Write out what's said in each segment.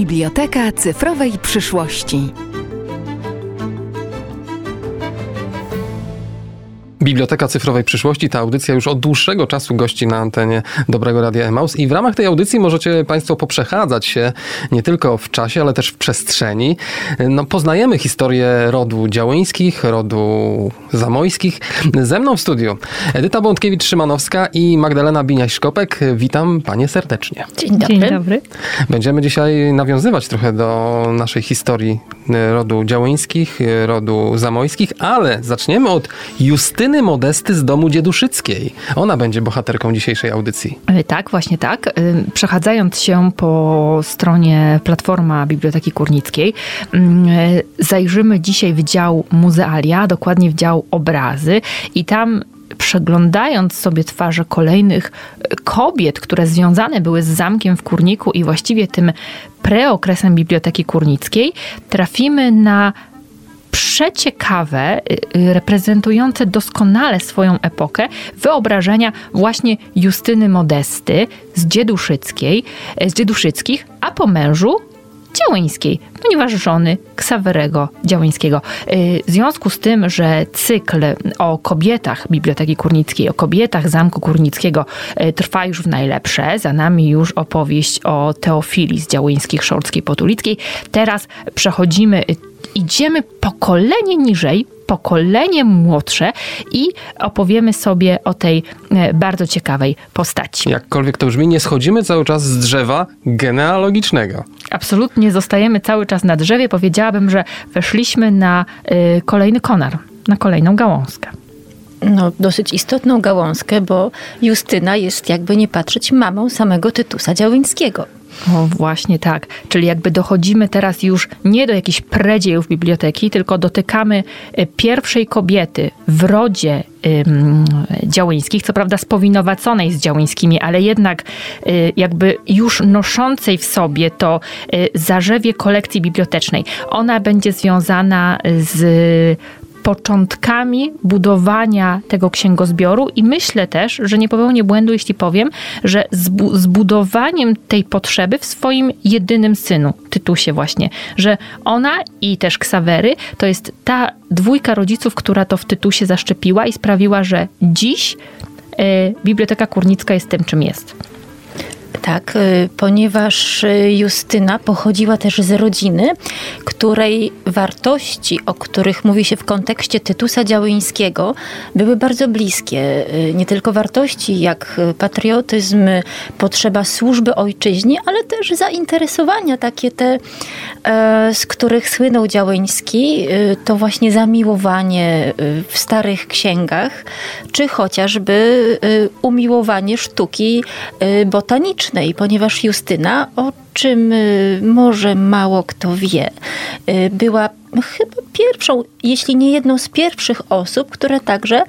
Biblioteka cyfrowej przyszłości. Biblioteka Cyfrowej Przyszłości. Ta audycja już od dłuższego czasu gości na antenie Dobrego Radia Emaus i w ramach tej audycji możecie Państwo poprzechadzać się nie tylko w czasie, ale też w przestrzeni. No, poznajemy historię rodu Działyńskich, rodu Zamojskich. Ze mną w studiu Edyta Bątkiewicz-Szymanowska i Magdalena Biniaś-Szkopek. Witam Panie serdecznie. Dzień dobry. Dzień dobry. Będziemy dzisiaj nawiązywać trochę do naszej historii rodu Działyńskich, rodu Zamojskich, ale zaczniemy od Justyny Modesty z domu Dzieduszyckiej. Ona będzie bohaterką dzisiejszej audycji. E, Tak, właśnie tak. E, Przechadzając się po stronie Platforma Biblioteki Kurnickiej, mm, e, zajrzymy dzisiaj w dział muzealia, dokładnie w dział obrazy i tam przeglądając sobie twarze kolejnych kobiet, które związane były z zamkiem w Kurniku i właściwie tym preokresem Biblioteki Kurnickiej, trafimy na przeciekawe, y, y, reprezentujące doskonale swoją epokę wyobrażenia właśnie Justyny Modesty z Dzieduszyckiej, e, z Dzieduszyckich, a po mężu Działyńskiej, ponieważ żony Ksawerego Działyńskiego. Y, W związku z tym, że cykl o kobietach Biblioteki Kurnickiej, o kobietach Zamku Kurnickiego y, trwa już w najlepsze, za nami już opowieść o Teofilii z Działyńskich, Szorckiej, Potulickiej. Teraz przechodzimy, y, idziemy pokolenie niżej, pokolenie młodsze i opowiemy sobie o tej e, bardzo ciekawej postaci. Jakkolwiek to brzmi, nie schodzimy cały czas z drzewa genealogicznego. Absolutnie zostajemy cały czas na drzewie. Powiedziałabym, że weszliśmy na y, kolejny konar, na kolejną gałązkę. No, dosyć istotną gałązkę, bo Justyna jest, jakby nie patrzeć, mamą samego Tytusa Działyńskiego. O, właśnie tak. Czyli jakby dochodzimy teraz już nie do jakichś predziejów biblioteki, tylko dotykamy y, pierwszej kobiety w rodzie ym, Działyńskich, co prawda spowinowaconej z Działyńskimi, ale jednak y, jakby już noszącej w sobie to y, zarzewie kolekcji bibliotecznej. Ona będzie związana z początkami budowania tego księgozbioru i myślę też, że nie popełnię błędu, jeśli powiem, że zbu- zbudowaniem tej potrzeby w swoim jedynym synu, Tytusie właśnie, że ona i też Ksawery to jest ta dwójka rodziców, która to w Tytusie zaszczepiła i sprawiła, że dziś y, Biblioteka Kurnicka jest tym, czym jest. Tak, y, ponieważ y, Justyna pochodziła też z rodziny, której wartości, o których mówi się w kontekście Tytusa Działyńskiego, były bardzo bliskie. Y, Nie tylko wartości jak patriotyzm, potrzeba służby ojczyźnie, ale też zainteresowania takie te, e, z których słynął Działyński, to właśnie zamiłowanie w starych księgach, czy chociażby umiłowanie sztuki y, botanicznej, ponieważ Justyna, o czym y, może mało kto wie, y, była chyba pierwszą, jeśli nie jedną z pierwszych osób, które także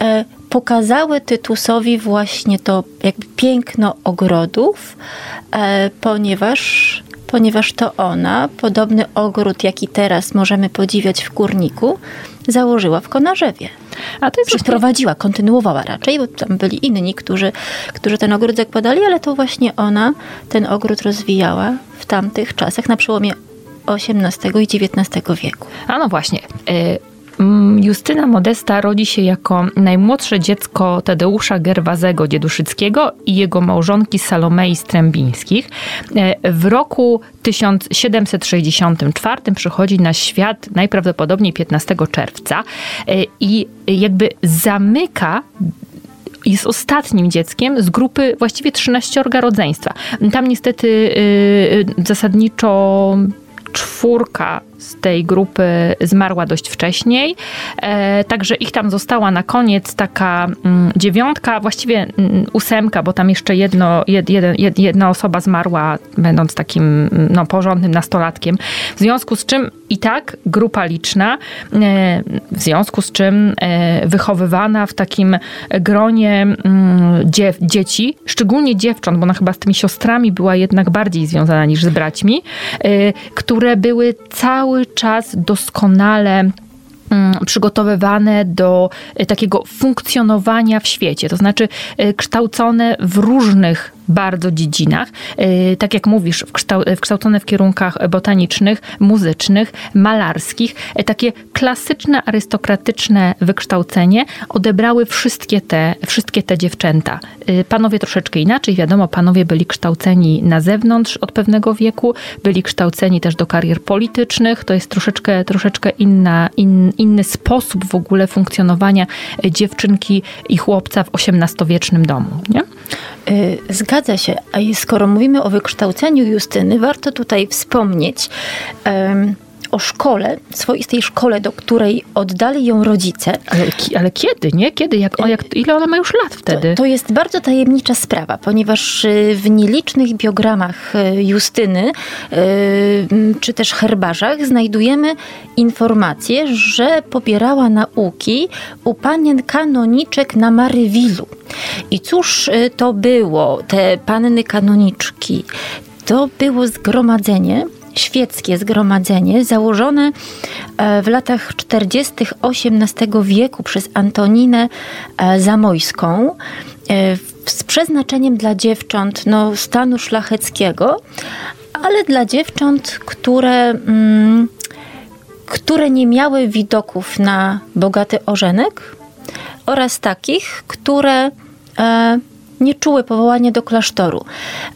e, pokazały Tytusowi właśnie to jakby piękno ogrodów, e, ponieważ ponieważ to ona, podobny ogród, jaki teraz możemy podziwiać w Kurniku, założyła w Konarzewie. A to jest właśnie Przeprowadziła, kontynuowała raczej, bo tam byli inni, którzy, którzy ten ogród zakładali, ale to właśnie ona ten ogród rozwijała w tamtych czasach, na przełomie XVIII i XIX wieku. A no właśnie. y, Justyna Modesta rodzi się jako najmłodsze dziecko Tadeusza Gerwazego Dzieduszyckiego i jego małżonki Salomei Strębińskich. Y, W roku 1764 przychodzi na świat najprawdopodobniej 15 czerwca y, i jakby zamyka jest ostatnim dzieckiem z grupy właściwie 13 rodzeństwa. Tam niestety y, zasadniczo czwórka z tej grupy zmarła dość wcześniej, e, także ich tam została na koniec taka mm, dziewiątka, właściwie mm, ósemka, bo tam jeszcze jedno, jed, jed, jedna osoba zmarła, będąc takim mm, no, porządnym nastolatkiem. W związku z czym i tak grupa liczna, e, w związku z czym e, wychowywana w takim gronie dziew, dzieci, szczególnie dziewcząt, bo ona chyba z tymi siostrami była jednak bardziej związana niż z braćmi, które były cały czas doskonale mm, przygotowywane do y, takiego funkcjonowania w świecie, to znaczy y, kształcone w różnych bardzo dziedzinach. Y, tak jak mówisz, wkształcone w kierunkach botanicznych, muzycznych, malarskich. Y, takie klasyczne, arystokratyczne wykształcenie odebrały wszystkie te, wszystkie te dziewczęta. Y, panowie troszeczkę inaczej, wiadomo, panowie byli kształceni na zewnątrz od pewnego wieku, byli kształceni też do karier politycznych. To jest troszeczkę, troszeczkę inna, in, inny sposób w ogóle funkcjonowania dziewczynki i chłopca w XVIII-wiecznym domu. Nie? Zgadza się. A skoro mówimy o wykształceniu Justyny, warto tutaj wspomnieć um, o szkole, swoistej szkole, do której oddali ją rodzice. Ale, ale kiedy, nie? Kiedy? Jak, o, jak, ile ona ma już lat wtedy? To, to, jest bardzo tajemnicza sprawa, ponieważ y, w nielicznych biogramach y, Justyny, y, czy też herbarzach znajdujemy informację, że pobierała nauki u panien kanoniczek na Marywilu. I cóż to było, te panny kanoniczki? To było zgromadzenie, świeckie zgromadzenie założone e, w latach 40. XVIII wieku przez Antoninę e, Zamojską e, z przeznaczeniem dla dziewcząt no, stanu szlacheckiego, ale dla dziewcząt, które, mm, które nie miały widoków na bogaty ożenek oraz takich, które e, nie czuły powołania do klasztoru.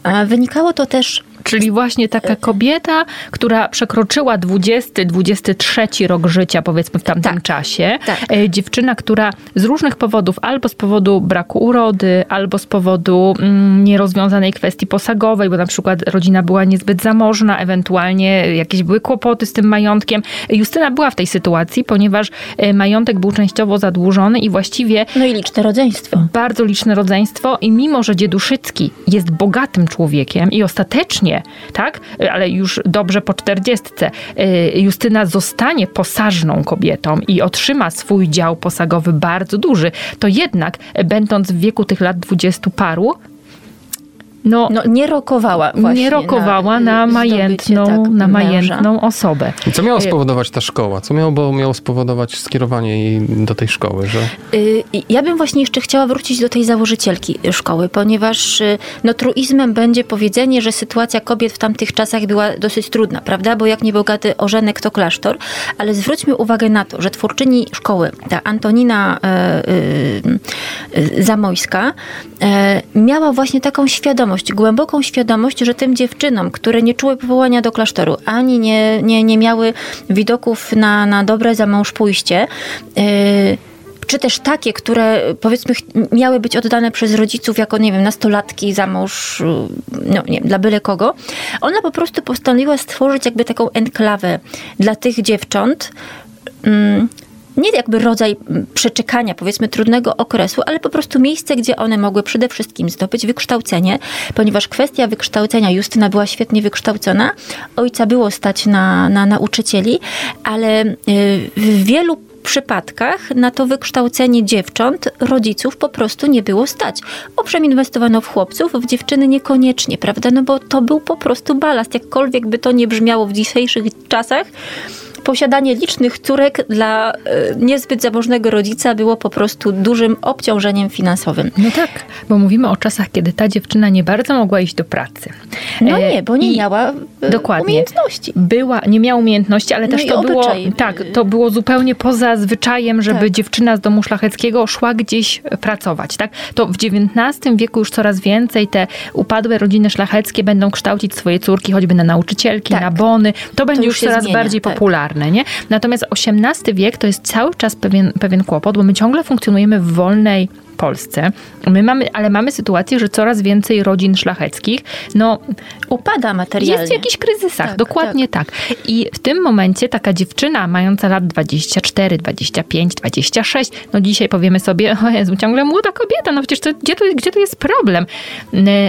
E, wynikało to też Czyli właśnie taka kobieta, która przekroczyła 20-23 rok życia, powiedzmy w tamtym tak, czasie. Tak. E, dziewczyna, która z różnych powodów, albo z powodu braku urody, albo z powodu mm, nierozwiązanej kwestii posagowej, bo na przykład rodzina była niezbyt zamożna, ewentualnie jakieś były kłopoty z tym majątkiem. Justyna była w tej sytuacji, ponieważ e, majątek był częściowo zadłużony i właściwie... No i liczne rodzeństwo. Bardzo liczne rodzeństwo i mimo, że Dzieduszycki jest bogatym człowiekiem i ostatecznie tak? Ale już dobrze po czterdziestce y, Justyna zostanie posażną kobietą i otrzyma swój dział posagowy bardzo duży, to jednak będąc w wieku tych lat dwudziestu paru, no, no, nie rokowała właśnie Nie rokowała na, na majętną, tak, na majętną osobę. I co miało y, spowodować ta szkoła? Co miało, miało spowodować skierowanie jej do tej szkoły? Że... Y, ja bym właśnie jeszcze chciała wrócić do tej założycielki szkoły, ponieważ y, no, truizmem będzie powiedzenie, że sytuacja kobiet w tamtych czasach była dosyć trudna, prawda? Bo jak niebogaty ożenek to klasztor, ale zwróćmy uwagę na to, że twórczyni szkoły, ta Antonina e, e, Zamojska, e, miała właśnie taką świadomość, świadomość, głęboką świadomość, że tym dziewczynom, które nie czuły powołania do klasztoru, ani nie, nie, nie miały widoków na, na dobre za mąż pójście, yy, czy też takie, które powiedzmy miały być oddane przez rodziców jako, nie wiem, nastolatki za mąż, y, no nie dla byle kogo, ona po prostu postanowiła stworzyć jakby taką enklawę dla tych dziewcząt, mm, nie jakby rodzaj przeczekania, powiedzmy, trudnego okresu, ale po prostu miejsce, gdzie one mogły przede wszystkim zdobyć wykształcenie, ponieważ kwestia wykształcenia, Justyna była świetnie wykształcona, ojca było stać na, na nauczycieli, ale y, w wielu przypadkach na to wykształcenie dziewcząt rodziców po prostu nie było stać. Owszem, inwestowano w chłopców, w dziewczyny niekoniecznie, prawda? No bo to był po prostu balast, jakkolwiek by to nie brzmiało w dzisiejszych czasach posiadanie licznych córek dla e, niezbyt zamożnego rodzica było po prostu dużym obciążeniem finansowym. No tak, bo mówimy o czasach, kiedy ta dziewczyna nie bardzo mogła iść do pracy. No e, nie, bo nie I miała e, dokładnie, umiejętności. Była, nie miała umiejętności, ale no też to było, tak, to było zupełnie poza zwyczajem, żeby tak. dziewczyna z domu szlacheckiego szła gdzieś pracować, tak? To w XIX wieku już coraz więcej te upadłe rodziny szlacheckie będą kształcić swoje córki choćby na nauczycielki, tak. na bony. To, to będzie już coraz zmienia, bardziej tak. popularne nie? Natomiast XVIII wiek to jest cały czas pewien, pewien kłopot, bo my ciągle funkcjonujemy w wolnej Polsce. My mamy, ale mamy sytuację, że coraz więcej rodzin szlacheckich, no, upada materialnie. Jest w jakichś kryzysach, tak, dokładnie tak. tak. I w tym momencie taka dziewczyna mająca lat 24, 25, 26, no dzisiaj powiemy sobie, o Jezu, ciągle młoda kobieta, no przecież to, gdzie, tu, gdzie tu jest problem?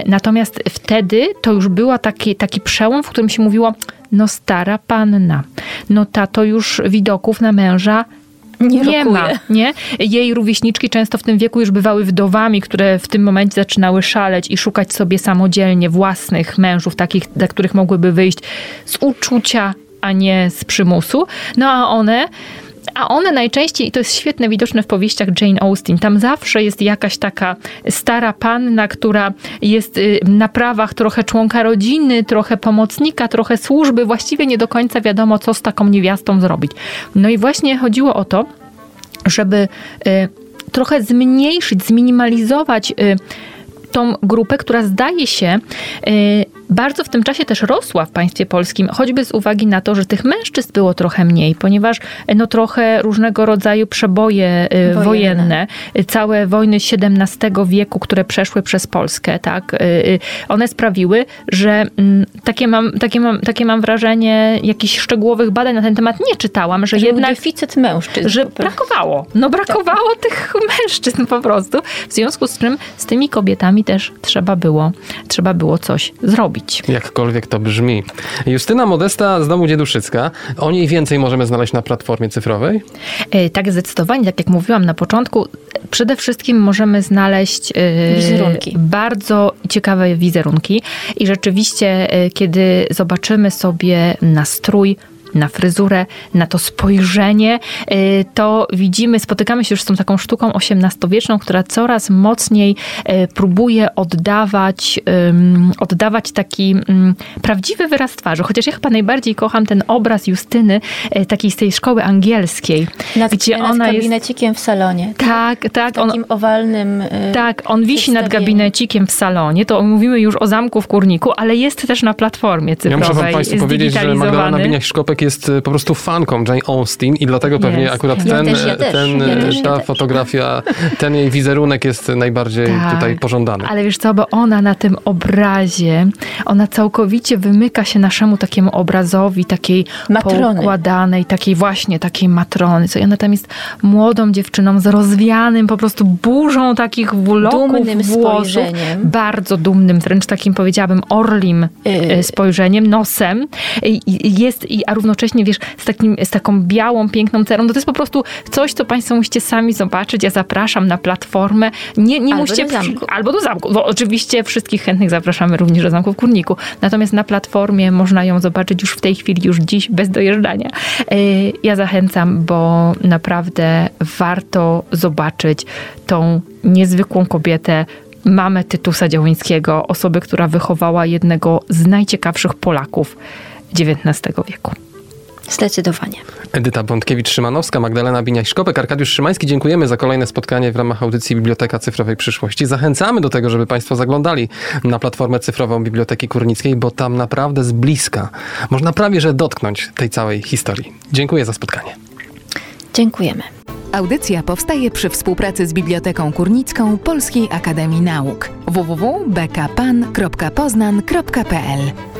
Natomiast wtedy to już był taki, taki przełom, w którym się mówiło, no stara panna, no ta to już widoków na męża nie, nie ma. Nie? Jej rówieśniczki często w tym wieku już bywały wdowami, które w tym momencie zaczynały szaleć i szukać sobie samodzielnie własnych mężów, takich, dla których mogłyby wyjść z uczucia, a nie z przymusu. No a one a one najczęściej, i to jest świetne, widoczne w powieściach Jane Austen, tam zawsze jest jakaś taka stara panna, która jest y, na prawach trochę członka rodziny, trochę pomocnika, trochę służby, właściwie nie do końca wiadomo, co z taką niewiastą zrobić. No i właśnie chodziło o to, żeby y, trochę zmniejszyć, zminimalizować y, tą grupę, która zdaje się bardzo w tym czasie też rosła w państwie polskim, choćby z uwagi na to, że tych mężczyzn było trochę mniej, ponieważ no trochę różnego rodzaju przeboje y, wojenne, wojenne y, całe wojny XVII wieku, które przeszły przez Polskę, tak, one sprawiły, że mm, takie mam, takie mam, takie mam wrażenie, jakichś szczegółowych badań na ten temat nie czytałam, że, że jednak... deficyt mężczyzn. Że brakowało. No brakowało tak. tych mężczyzn po prostu. W związku z czym z tymi kobietami też trzeba było, trzeba było coś zrobić robić. Jakkolwiek to brzmi. Justyna Modesta z domu Dzieduszycka. O niej więcej możemy znaleźć na platformie cyfrowej? E, tak, zdecydowanie. Tak jak mówiłam na początku, przede wszystkim możemy znaleźć e, wizerunki. bardzo ciekawe wizerunki. I rzeczywiście, e, kiedy zobaczymy sobie nastrój, na fryzurę, na to spojrzenie, y, to widzimy, spotykamy się już z tą taką sztuką XVIII-wieczną, która coraz mocniej y, próbuje oddawać, oddawać taki prawdziwy wyraz twarzy. Chociaż ja chyba najbardziej kocham ten obraz Justyny, y, takiej z tej szkoły angielskiej. Nad, gdzie nad ona gabinecikiem jest... w salonie. Tak, tak. takim on, owalnym Tak, on wisi nad gabinecikiem w salonie. To mówimy już o zamku w Kurniku, ale jest też na platformie cyfrowej. Ja muszę wam Państwu powiedzieć, że Magdalena Biniach-Szkopek jest y, po prostu fanką Jane Austen i dlatego pewnie jest. akurat ja ten, też, ja ten, ja też, ta fotografia, ten jej wizerunek jest najbardziej tak, tutaj pożądany. Ale wiesz co, bo ona na tym obrazie, ona całkowicie wymyka się naszemu takiemu obrazowi, takiej Matrony. poukładanej, takiej właśnie, takiej matrony. Co ona tam jest młodą dziewczyną z rozwianym po prostu burzą takich włoków dumnym włosów. Spojrzeniem. Bardzo dumnym, wręcz takim powiedziałabym orlim yy. spojrzeniem, nosem. Jest i, a równocześnie, wiesz, z, takim, z taką białą, piękną cerą. No to jest po prostu coś, co Państwo musicie sami zobaczyć. Ja zapraszam na platformę. Nie, nie albo musicie... Do zamku. Albo do zamku. Bo oczywiście wszystkich chętnych zapraszamy również do zamku w Kurniku. Natomiast na platformie można ją zobaczyć już w tej chwili, już dziś, bez dojeżdżania. E, ja zachęcam, bo naprawdę warto zobaczyć tą niezwykłą kobietę, mamę Tytusa Działyńskiego, osobę, która wychowała jednego z najciekawszych Polaków XIX wieku. Zdecydowanie. Edyta Bątkiewicz-Szymanowska, Magdalena Biniaś-Szkopek, Arkadiusz Szymański. Dziękujemy za kolejne spotkanie w ramach audycji Biblioteka Cyfrowej Przyszłości. Zachęcamy do tego, żeby Państwo zaglądali na platformę cyfrową Biblioteki Kurnickiej, bo tam naprawdę z bliska można prawie że dotknąć tej całej historii. Dziękuję za spotkanie. Dziękujemy. Audycja powstaje przy współpracy z Biblioteką Kurnicką Polskiej Akademii Nauk www.bkpan.poznan.pl